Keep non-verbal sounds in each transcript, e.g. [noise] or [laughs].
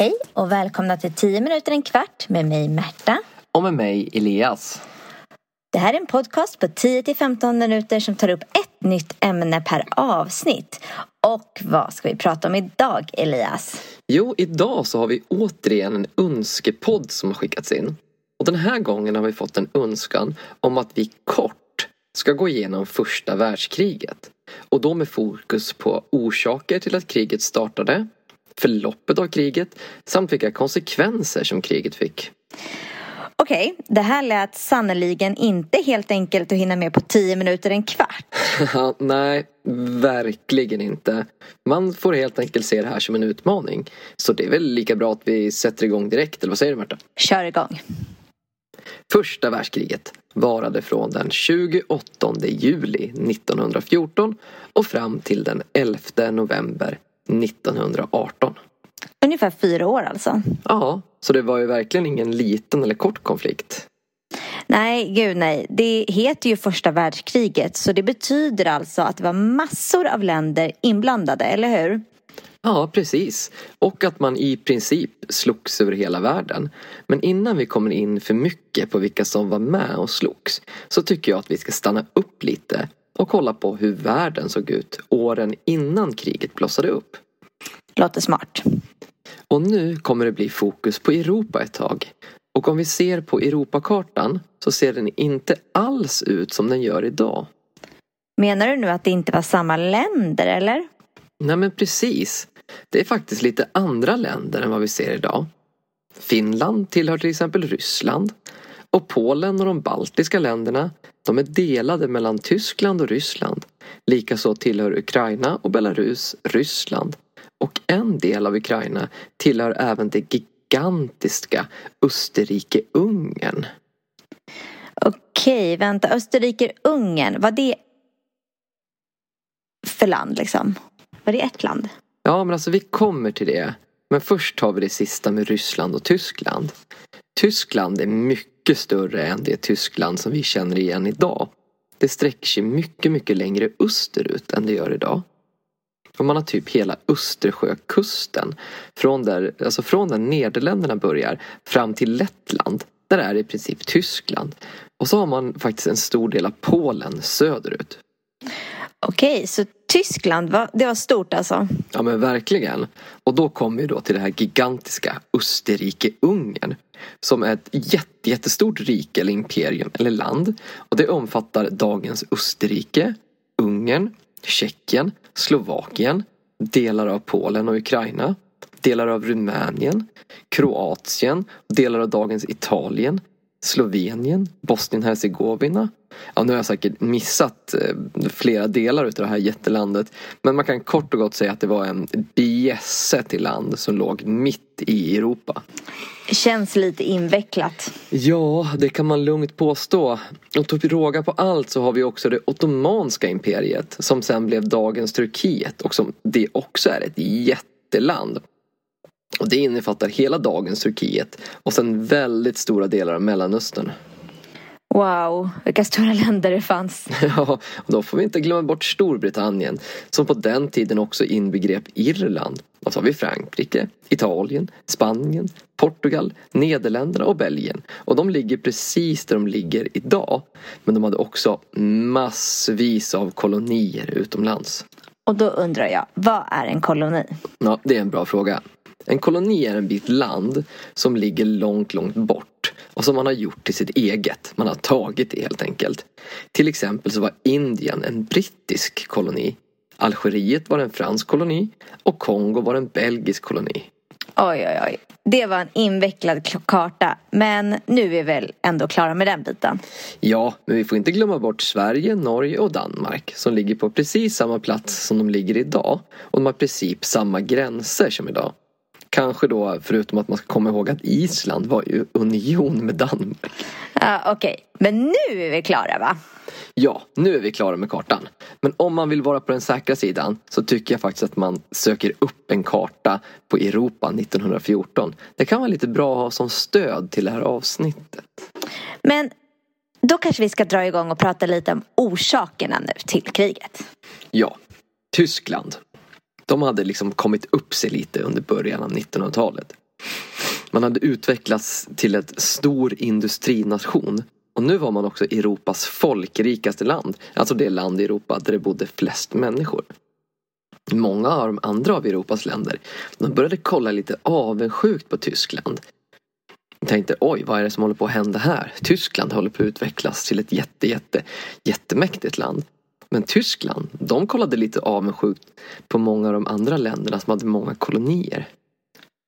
Hej och välkomna till 10 minuter en kvart med mig Märta. Och med mig Elias. Det här är en podcast på 10-15 minuter som tar upp ett nytt ämne per avsnitt. Och vad ska vi prata om idag Elias? Jo, idag så har vi återigen en önskepodd som har skickats in. Och den här gången har vi fått en önskan om att vi kort ska gå igenom första världskriget. Och då med fokus på orsaker till att kriget startade, förloppet av kriget samt vilka konsekvenser som kriget fick. Okej, det här lät sannoliken inte helt enkelt att hinna med på 10 minuter en kvart. [laughs] Nej, verkligen inte. Man får helt enkelt se det här som en utmaning. Så det är väl lika bra att vi sätter igång direkt, eller vad säger du Märta? Kör igång. Första världskriget varade från den 28 juli 1914 och fram till den 11 november 1918. Ungefär fyra år alltså. Ja, så det var ju verkligen ingen liten eller kort konflikt. Nej, gud nej. Det heter ju första världskriget så det betyder alltså att det var massor av länder inblandade, eller hur? Ja, precis. Och att man i princip slogs över hela världen. Men innan vi kommer in för mycket på vilka som var med och slogs så tycker jag att vi ska stanna upp lite och kolla på hur världen såg ut åren innan kriget blossade upp. Låter smart. Och nu kommer det bli fokus på Europa ett tag. Och om vi ser på Europakartan så ser den inte alls ut som den gör idag. Menar du nu att det inte var samma länder, eller? Nej men precis. Det är faktiskt lite andra länder än vad vi ser idag. Finland tillhör till exempel Ryssland. Och Polen och de baltiska länderna de är delade mellan Tyskland och Ryssland. Likaså tillhör Ukraina och Belarus Ryssland. Och en del av Ukraina tillhör även det gigantiska Österrike-Ungern. Okej, vänta. Österrike-Ungern, var det för land liksom? Var det ett land? Ja, men alltså vi kommer till det. Men först har vi det sista med Ryssland och Tyskland. Tyskland är mycket mycket större än det Tyskland som vi känner igen idag. Det sträcker sig mycket, mycket längre österut än det gör idag. Och man har typ hela Östersjökusten. Från där, alltså från där Nederländerna börjar fram till Lettland. Där är det i princip Tyskland. Och så har man faktiskt en stor del av Polen söderut. Okej, så Tyskland, va? det var stort alltså? Ja men verkligen. Och då kommer vi då till det här gigantiska Österrike-Ungern. Som är ett jätte, jättestort rike eller imperium eller land. Och det omfattar dagens Österrike, Ungern, Tjeckien, Slovakien, delar av Polen och Ukraina, delar av Rumänien, Kroatien, delar av dagens Italien, Slovenien, Bosnien-Hercegovina. Ja, nu har jag säkert missat eh, flera delar av det här jättelandet. Men man kan kort och gott säga att det var en bjässe till land som låg mitt i Europa. Känns lite invecklat. Ja, det kan man lugnt påstå. Och till råga på allt så har vi också det ottomanska imperiet som sen blev dagens Turkiet och som det också är ett jätteland. Och det innefattar hela dagens Turkiet och sen väldigt stora delar av Mellanöstern. Wow, vilka stora länder det fanns. [laughs] Ja, och då får vi inte glömma bort Storbritannien som på den tiden också inbegrep Irland. Och så har vi Frankrike, Italien, Spanien, Portugal, Nederländerna och Belgien. Och de ligger precis där de ligger idag. Men de hade också massvis av kolonier utomlands. Och då undrar jag, vad är en koloni? Ja, det är en bra fråga. En koloni är en bit land som ligger långt, långt bort och som man har gjort till sitt eget. Man har tagit det helt enkelt. Till exempel så var Indien en brittisk koloni. Algeriet var en fransk koloni och Kongo var en belgisk koloni. Oj, oj, oj. Det var en invecklad karta. Men nu är vi väl ändå klara med den biten. Ja, men vi får inte glömma bort Sverige, Norge och Danmark som ligger på precis samma plats som de ligger idag. Och de har i princip samma gränser som idag. Kanske då förutom att man ska komma ihåg att Island var ju union med Danmark. Ja, Okej, okay. men nu är vi klara va? Ja, nu är vi klara med kartan. Men om man vill vara på den säkra sidan så tycker jag faktiskt att man söker upp en karta på Europa 1914. Det kan vara lite bra att ha som stöd till det här avsnittet. Men då kanske vi ska dra igång och prata lite om orsakerna nu till kriget. Ja, Tyskland. De hade liksom kommit upp sig lite under början av 1900-talet. Man hade utvecklats till ett stor industrination. Och nu var man också Europas folkrikaste land. Alltså det land i Europa där det bodde flest människor. Många av de andra av Europas länder de började kolla lite avundsjukt på Tyskland. De tänkte oj, vad är det som håller på att hända här? Tyskland håller på att utvecklas till ett jätte, jätte, jättemäktigt land. Men Tyskland, de kollade lite avundsjukt på många av de andra länderna som hade många kolonier.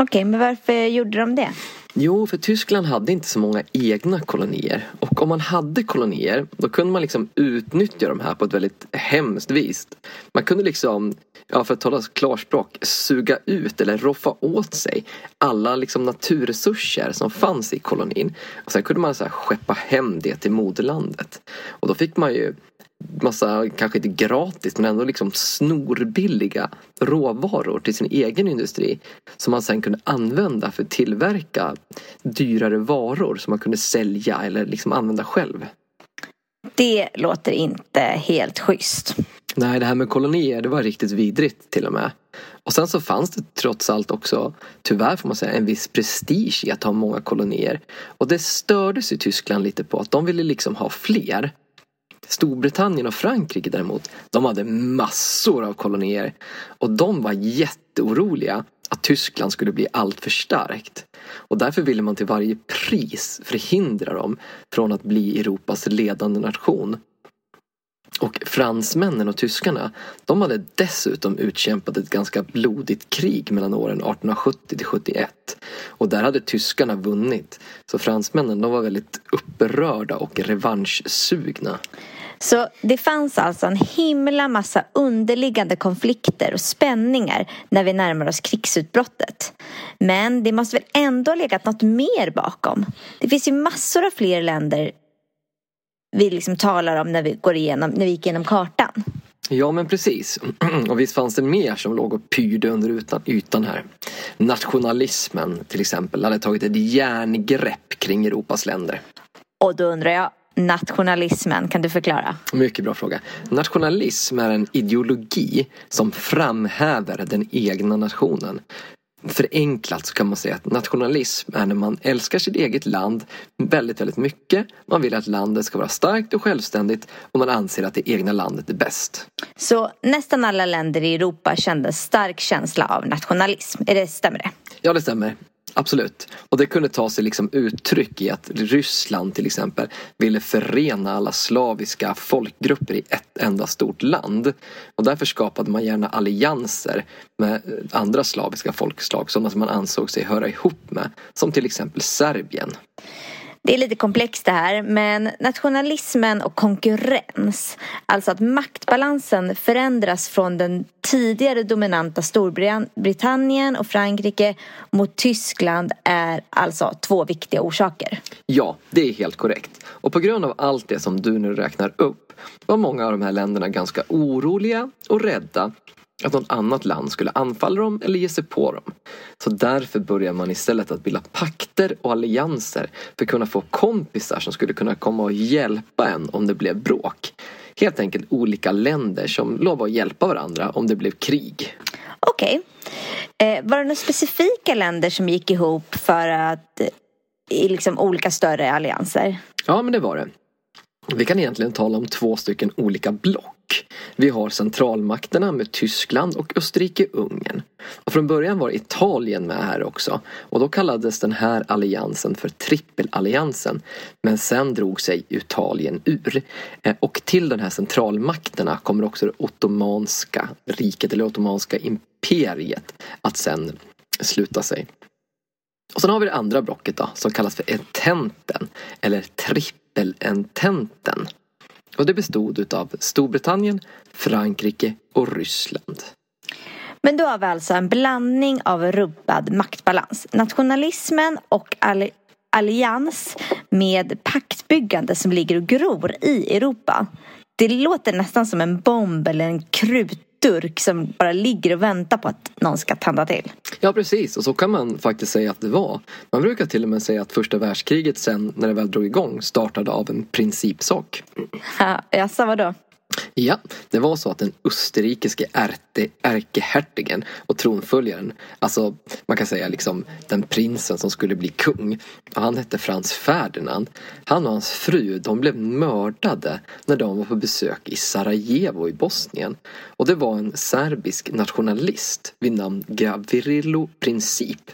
Okej, men varför gjorde de det? Jo, för Tyskland hade inte så många egna kolonier. Och om man hade kolonier, då kunde man liksom utnyttja de här på ett väldigt hemskt vis. Man kunde liksom, ja för att tala klarspråk, suga ut eller roffa åt sig alla liksom naturresurser som fanns i kolonin. Och sen kunde man så här skeppa hem det till moderlandet. Och då fick man ju massa, kanske inte gratis, men ändå liksom snorbilliga råvaror till sin egen industri. Som man sen kunde använda för att tillverka dyrare varor som man kunde sälja eller liksom använda själv. Det låter inte helt schysst. Nej, det här med kolonier, det var riktigt vidrigt till och med. Och sen så fanns det trots allt också, tyvärr får man säga, en viss prestige i att ha många kolonier. Och det stördes i Tyskland lite på att de ville liksom ha fler. Storbritannien och Frankrike däremot, de hade massor av kolonier. Och de var jätteoroliga att Tyskland skulle bli alltför starkt. Och därför ville man till varje pris förhindra dem från att bli Europas ledande nation. Och fransmännen och tyskarna, de hade dessutom utkämpat ett ganska blodigt krig mellan åren 1870 till 71. Och där hade tyskarna vunnit. Så fransmännen, de var väldigt upprörda och revanschsugna. Så det fanns alltså en himla massa underliggande konflikter och spänningar när vi närmar oss krigsutbrottet. Men det måste väl ändå ha legat något mer bakom? Det finns ju massor av fler länder vi liksom talar om när vi, går igenom, när vi gick igenom kartan. Ja men precis. [clears throat] Och visst fanns det mer som låg och pyrde under ytan, här. Nationalismen till exempel hade tagit ett järngrepp kring Europas länder. Och då undrar jag, nationalismen, kan du förklara? Mycket bra fråga. Nationalism är en ideologi som framhäver den egna nationen. Förenklat så kan man säga att nationalism är när man älskar sitt eget land väldigt, väldigt mycket. Man vill att landet ska vara starkt och självständigt och man anser att det egna landet är bäst. Så nästan alla länder i Europa kände stark känsla av nationalism. Är det, stämmer det? Ja, det stämmer. Absolut. Och det kunde ta sig liksom uttryck i att Ryssland till exempel ville förena alla slaviska folkgrupper i ett enda stort land. Och därför skapade man gärna allianser med andra slaviska folkslag, sådana som man ansåg sig höra ihop med, som till exempel Serbien. Det är lite komplext det här, men nationalismen och konkurrens, alltså att maktbalansen förändras från den tidigare dominanta Storbritannien och Frankrike mot Tyskland är alltså två viktiga orsaker. Ja, det är helt korrekt. Och på grund av allt det som du nu räknar upp var många av de här länderna ganska oroliga och rädda att något annat land skulle anfalla dem eller ge sig på dem. Så därför börjar man istället att bilda pakter och allianser för att kunna få kompisar som skulle kunna komma och hjälpa en om det blev bråk. Helt enkelt olika länder som lovar att hjälpa varandra om det blev krig. Okej. Okay. Eh, var det några specifika länder som gick ihop för att eh, i liksom olika större allianser? Ja, men det var det. Vi kan egentligen tala om två stycken olika block. Vi har centralmakterna med Tyskland och Österrike-Ungern. Och från början var Italien med här också. Och då kallades den här alliansen för trippelalliansen. Men sen drog sig Italien ur. Eh, och till den här centralmakterna kommer också det ottomanska riket, eller ottomanska imperiet, att sen sluta sig. Och sen har vi det andra blocket då, som kallas för ententen, eller trippel trippelententen. Och det bestod av Storbritannien, Frankrike och Ryssland. Men då har vi alltså en blandning av rubbad maktbalans. Nationalismen och all allians med paktbyggande som ligger och gror i Europa. Det låter nästan som en bomb eller en krut durk som bara ligger och väntar på att någon ska tända till. Ja precis och så kan man faktiskt säga att det var. Man brukar till och med säga att första världskriget sen när det väl drog igång startade av en principsak. [laughs] Ja, jaså vadå? Ja, det var så att den österrikiske ärte, ärkehertigen och tronföljaren, alltså man kan säga liksom den prinsen som skulle bli kung, och han hette Frans Ferdinand. Han och hans fru, de blev mördade när de var på besök i Sarajevo i Bosnien. Och det var en serbisk nationalist vid namn Gavrilo Princip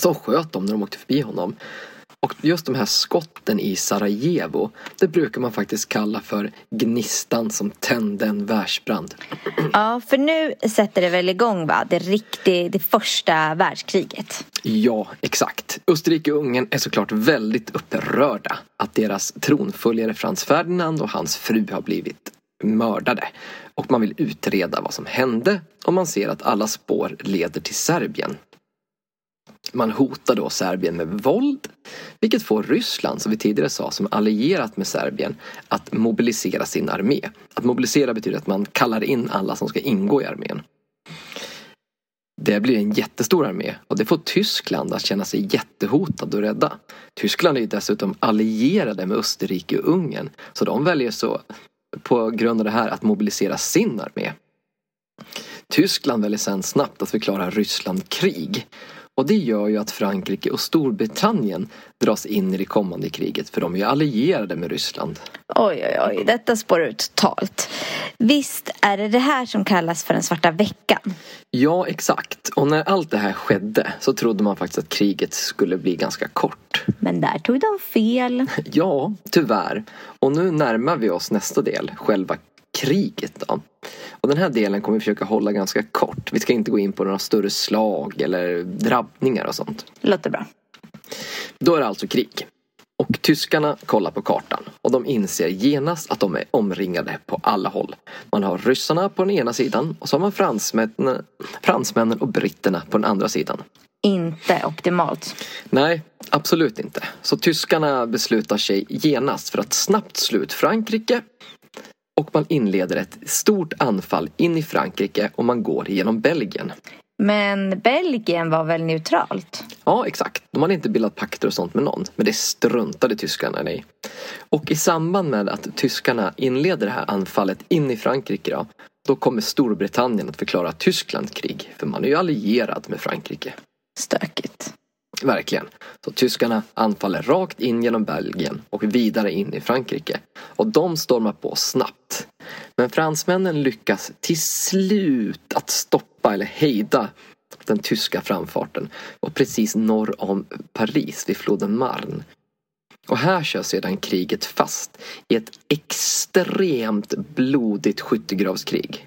som sköt dem när de åkte förbi honom. Och just de här skotten i Sarajevo, det brukar man faktiskt kalla för gnistan som tände en världsbrand. Ja, för nu sätter det väl igång va? Det, riktigt, det första världskriget. Ja, exakt. Österrike och Ungern är såklart väldigt upprörda att deras tronföljare Frans Ferdinand och hans fru har blivit mördade. Och man vill utreda vad som hände och man ser att alla spår leder till Serbien. Man hotar då Serbien med våld, vilket får Ryssland, som vi tidigare sa, som allierat med Serbien, att mobilisera sin armé. Att mobilisera betyder att man kallar in alla som ska ingå i armén. Det blir en jättestor armé och det får Tyskland att känna sig jättehotad och rädda. Tyskland är ju dessutom allierade med Österrike och Ungern så de väljer så på grund av det här att mobilisera sin armé. Tyskland väljer sen snabbt att förklara Ryssland krig och det gör ju att Frankrike och Storbritannien dras in i det kommande kriget för de är ju allierade med Ryssland. Oj, oj, oj, detta spår ut totalt. Visst är det det här som kallas för den svarta veckan? Ja, exakt. Och när allt det här skedde så trodde man faktiskt att kriget skulle bli ganska kort. Men där tog de fel. [laughs] Ja, tyvärr. Och nu närmar vi oss nästa del, själva kriget då. Och den här delen kommer vi försöka hålla ganska kort. Vi ska inte gå in på några större slag eller drabbningar och sånt. Låter bra. Då är det alltså krig. Och tyskarna kollar på kartan och de inser genast att de är omringade på alla håll. Man har ryssarna på den ena sidan och så har man fransmännen, fransmännen och britterna på den andra sidan. Inte optimalt. Nej, absolut inte. Så tyskarna beslutar sig genast för att snabbt slå ut Frankrike och man inleder ett stort anfall in i Frankrike och man går genom Belgien. Men Belgien var väl neutralt? Ja, exakt. De hade inte bildat pakter och sånt med någon. Men det struntade tyskarna i. Och i samband med att tyskarna inleder det här anfallet in i Frankrike då, då kommer Storbritannien att förklara Tyskland krig. För man är ju allierad med Frankrike. Stökigt. Verkligen. Så tyskarna anfaller rakt in genom Belgien och vidare in i Frankrike. Och de stormar på snabbt. Men fransmännen lyckas till slut att stoppa eller hejda den tyska framfarten och precis norr om Paris vid floden Marne. Och här kör sedan kriget fast i ett extremt blodigt skyttegravskrig.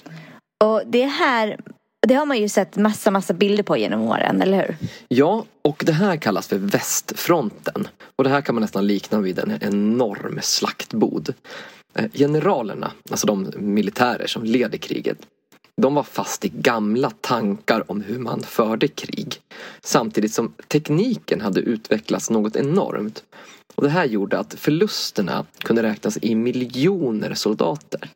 Och det här det har man ju sett massa, massa bilder på genom åren, eller hur? Ja, och det här kallas för västfronten. Och det här kan man nästan likna vid en enorm slaktbod. Eh, generalerna, alltså de militärer som leder kriget, de var fast i gamla tankar om hur man förde krig. Samtidigt som tekniken hade utvecklats något enormt. Och det här gjorde att förlusterna kunde räknas i miljoner soldater.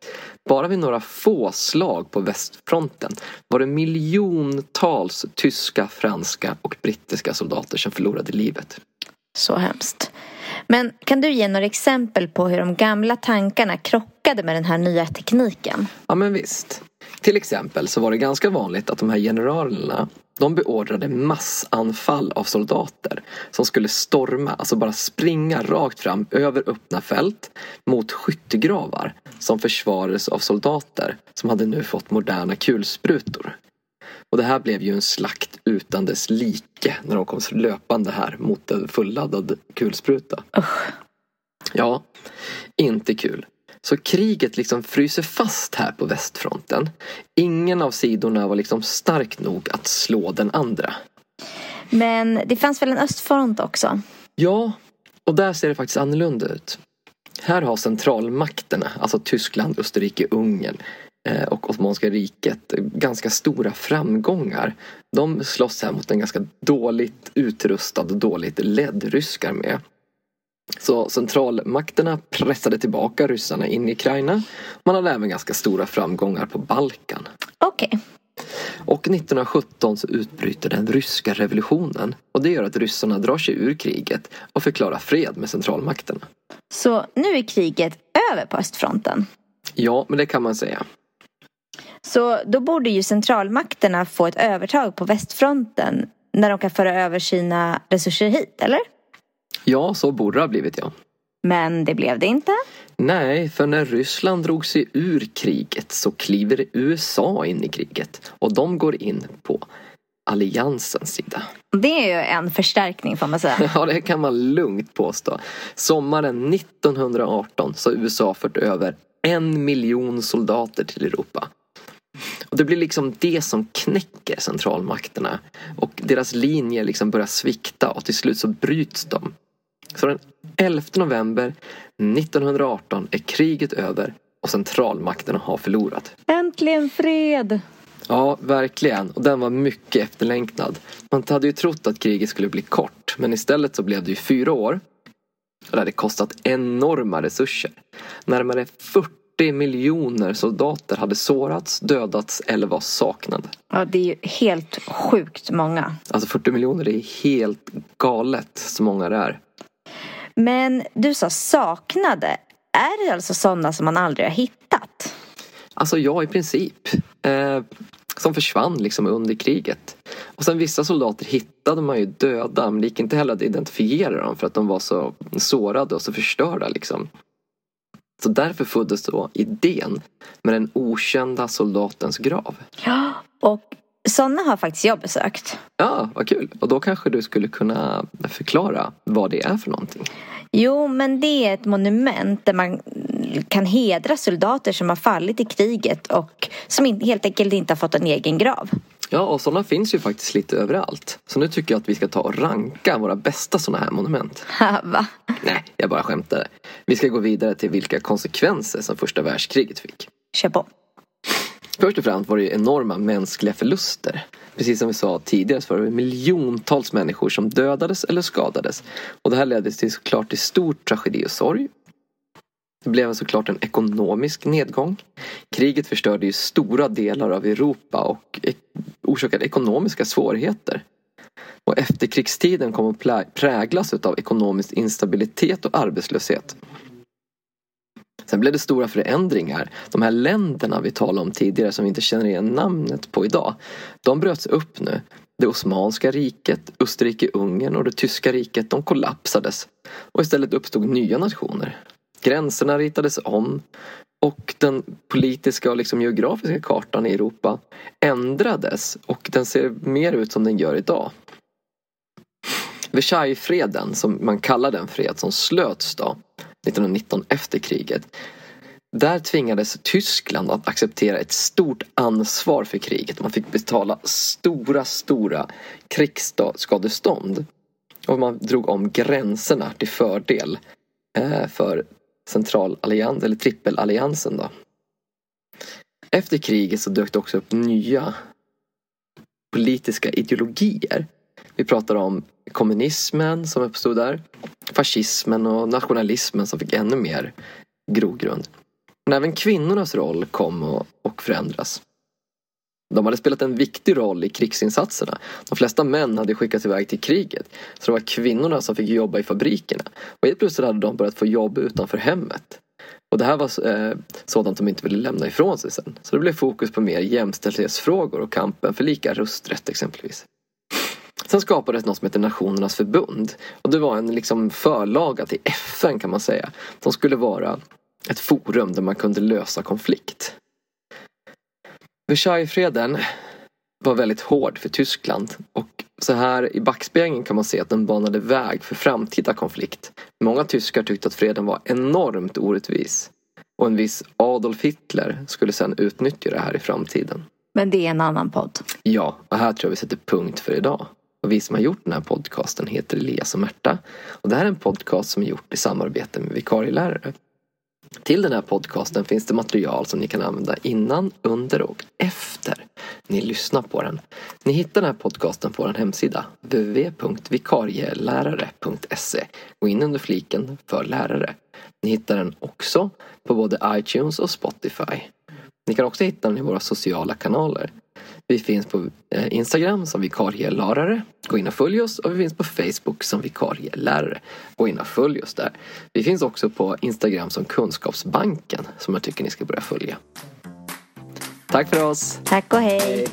Bara vid några få slag på västfronten var det miljontals tyska, franska och brittiska soldater som förlorade livet. Så hemskt. Men kan du ge några exempel på hur de gamla tankarna krockade med den här nya tekniken? Ja men visst. Till exempel så var det ganska vanligt att de här generalerna de beordrade massanfall av soldater som skulle storma, alltså bara springa rakt fram över öppna fält mot skyttegravar som försvarades av soldater som hade nu fått moderna kulsprutor. Och det här blev ju en slakt utan dess like när de kom löpande här mot en fulladdad kulspruta. Usch. Ja, inte kul. Så kriget liksom fryser fast här på västfronten. Ingen av sidorna var liksom stark nog att slå den andra. Men det fanns väl en östfront också? Ja, och där ser det faktiskt annorlunda ut. Här har centralmakterna, alltså Tyskland, Österrike, Ungern eh, och Osmanska riket ganska stora framgångar. De slåss här mot en ganska dåligt utrustad och dåligt ledd rysk armé. Så centralmakterna pressade tillbaka ryssarna in i Ukraina. Man hade även ganska stora framgångar på Balkan. Okej. Okay. Och 1917 så utbryter den ryska revolutionen. Och det gör att ryssarna drar sig ur kriget och förklarar fred med centralmakterna. Så nu är kriget över på östfronten? Ja, men det kan man säga. Så då borde ju centralmakterna få ett övertag på västfronten när de kan föra över sina resurser hit, eller? Ja, så borde det ha blivit ja. Men det blev det inte. Nej, för när Ryssland drog sig ur kriget så kliver USA in i kriget och de går in på alliansens sida. Det är ju en förstärkning får man säga. [laughs] Ja, det kan man lugnt påstå. Sommaren 1918 så har USA fört över en miljon soldater till Europa. Och det blir liksom det som knäcker centralmakterna. Och deras linjer liksom börjar svikta och till slut så bryts de. Så den 11 november 1918 är kriget över och centralmakterna har förlorat. Äntligen fred! Ja, verkligen. Och den var mycket efterlängtad. Man hade ju trott att kriget skulle bli kort, men istället så blev det ju fyra år. Och det hade kostat enorma resurser. Närmare 40 miljoner soldater hade sårats, dödats eller var saknade. Ja, det är ju helt sjukt många. Alltså 40 miljoner är helt galet så många det är. Men du sa saknade. Är det alltså sådana som man aldrig har hittat? Alltså ja, i princip. Eh, som försvann liksom under kriget. Och sen vissa soldater hittade man ju döda men det gick inte heller att identifiera dem för att de var så sårade och så förstörda liksom. Så därför föddes då idén med den okända soldatens grav. Ja, och sådana har faktiskt jag besökt. Ja, vad kul. Och då kanske du skulle kunna förklara vad det är för någonting. Jo, men det är ett monument där man kan hedra soldater som har fallit i kriget och som helt enkelt inte har fått en egen grav. Ja, och sådana finns ju faktiskt lite överallt. Så nu tycker jag att vi ska ta och ranka våra bästa sådana här monument. [laughs] Va? Nej, jag bara skämtar. Vi ska gå vidare till vilka konsekvenser som första världskriget fick. Kör på. Först och främst var det ju enorma mänskliga förluster. Precis som vi sa tidigare så var det miljontals människor som dödades eller skadades. Och det här ledde till såklart till stor tragedi och sorg. Det blev såklart en ekonomisk nedgång. Kriget förstörde ju stora delar av Europa och orsakade ekonomiska svårigheter. Och efterkrigstiden kom att präglas av ekonomisk instabilitet och arbetslöshet. Sen blev det stora förändringar. De här länderna vi talade om tidigare som vi inte känner igen namnet på idag. De bröts upp nu. Det Osmanska riket, Österrike-Ungern och det Tyska riket de kollapsades. Och istället uppstod nya nationer. Gränserna ritades om och den politiska och liksom geografiska kartan i Europa ändrades och den ser mer ut som den gör idag. Versaillesfreden, som man kallar den fred som slöts då, 1919 efter kriget. Där tvingades Tyskland att acceptera ett stort ansvar för kriget. Man fick betala stora, stora krigsskadestånd. Och man drog om gränserna till fördel eh, för centralallians eller trippelalliansen då. Efter kriget så dök det också upp nya politiska ideologier. Vi pratar om kommunismen som uppstod där, fascismen och nationalismen som fick ännu mer grogrund. Men även kvinnornas roll kom och förändras. De hade spelat en viktig roll i krigsinsatserna. De flesta män hade skickats iväg till kriget. Så det var kvinnorna som fick jobba i fabrikerna. Och helt plötsligt hade de börjat få jobb utanför hemmet. Och det här var eh, sådant de inte ville lämna ifrån sig sen. Så det blev fokus på mer jämställdhetsfrågor och kampen för lika rösträtt exempelvis. Sen skapades något som heter Nationernas förbund. Och det var en liksom förlaga till FN kan man säga. Som skulle vara ett forum där man kunde lösa konflikt. Versaillesfreden var väldigt hård för Tyskland och så här i backspegeln kan man se att den banade väg för framtida konflikt. Många tyskar tyckte att freden var enormt orättvis. Och en viss Adolf Hitler skulle sedan utnyttja det här i framtiden. Men det är en annan podd. Ja, och här tror jag vi sätter punkt för idag. Och vi som har gjort den här podcasten heter Elias och Märta. Och det här är en podcast som är gjort i samarbete med vikarielärare. Till den här podcasten finns det material som ni kan använda innan, under och efter ni lyssnar på den. Ni hittar den här podcasten på vår hemsida www.vikarielärare.se Gå in under fliken för lärare. Ni hittar den också på både iTunes och Spotify. Ni kan också hitta den i våra sociala kanaler. Vi finns på eh, Instagram som vikarielärare. Gå in och följ oss och vi finns på Facebook som vikarielärare. Gå in och följ oss där. Vi finns också på Instagram som Kunskapsbanken som jag tycker ni ska börja följa. Tack för oss! Tack och hej.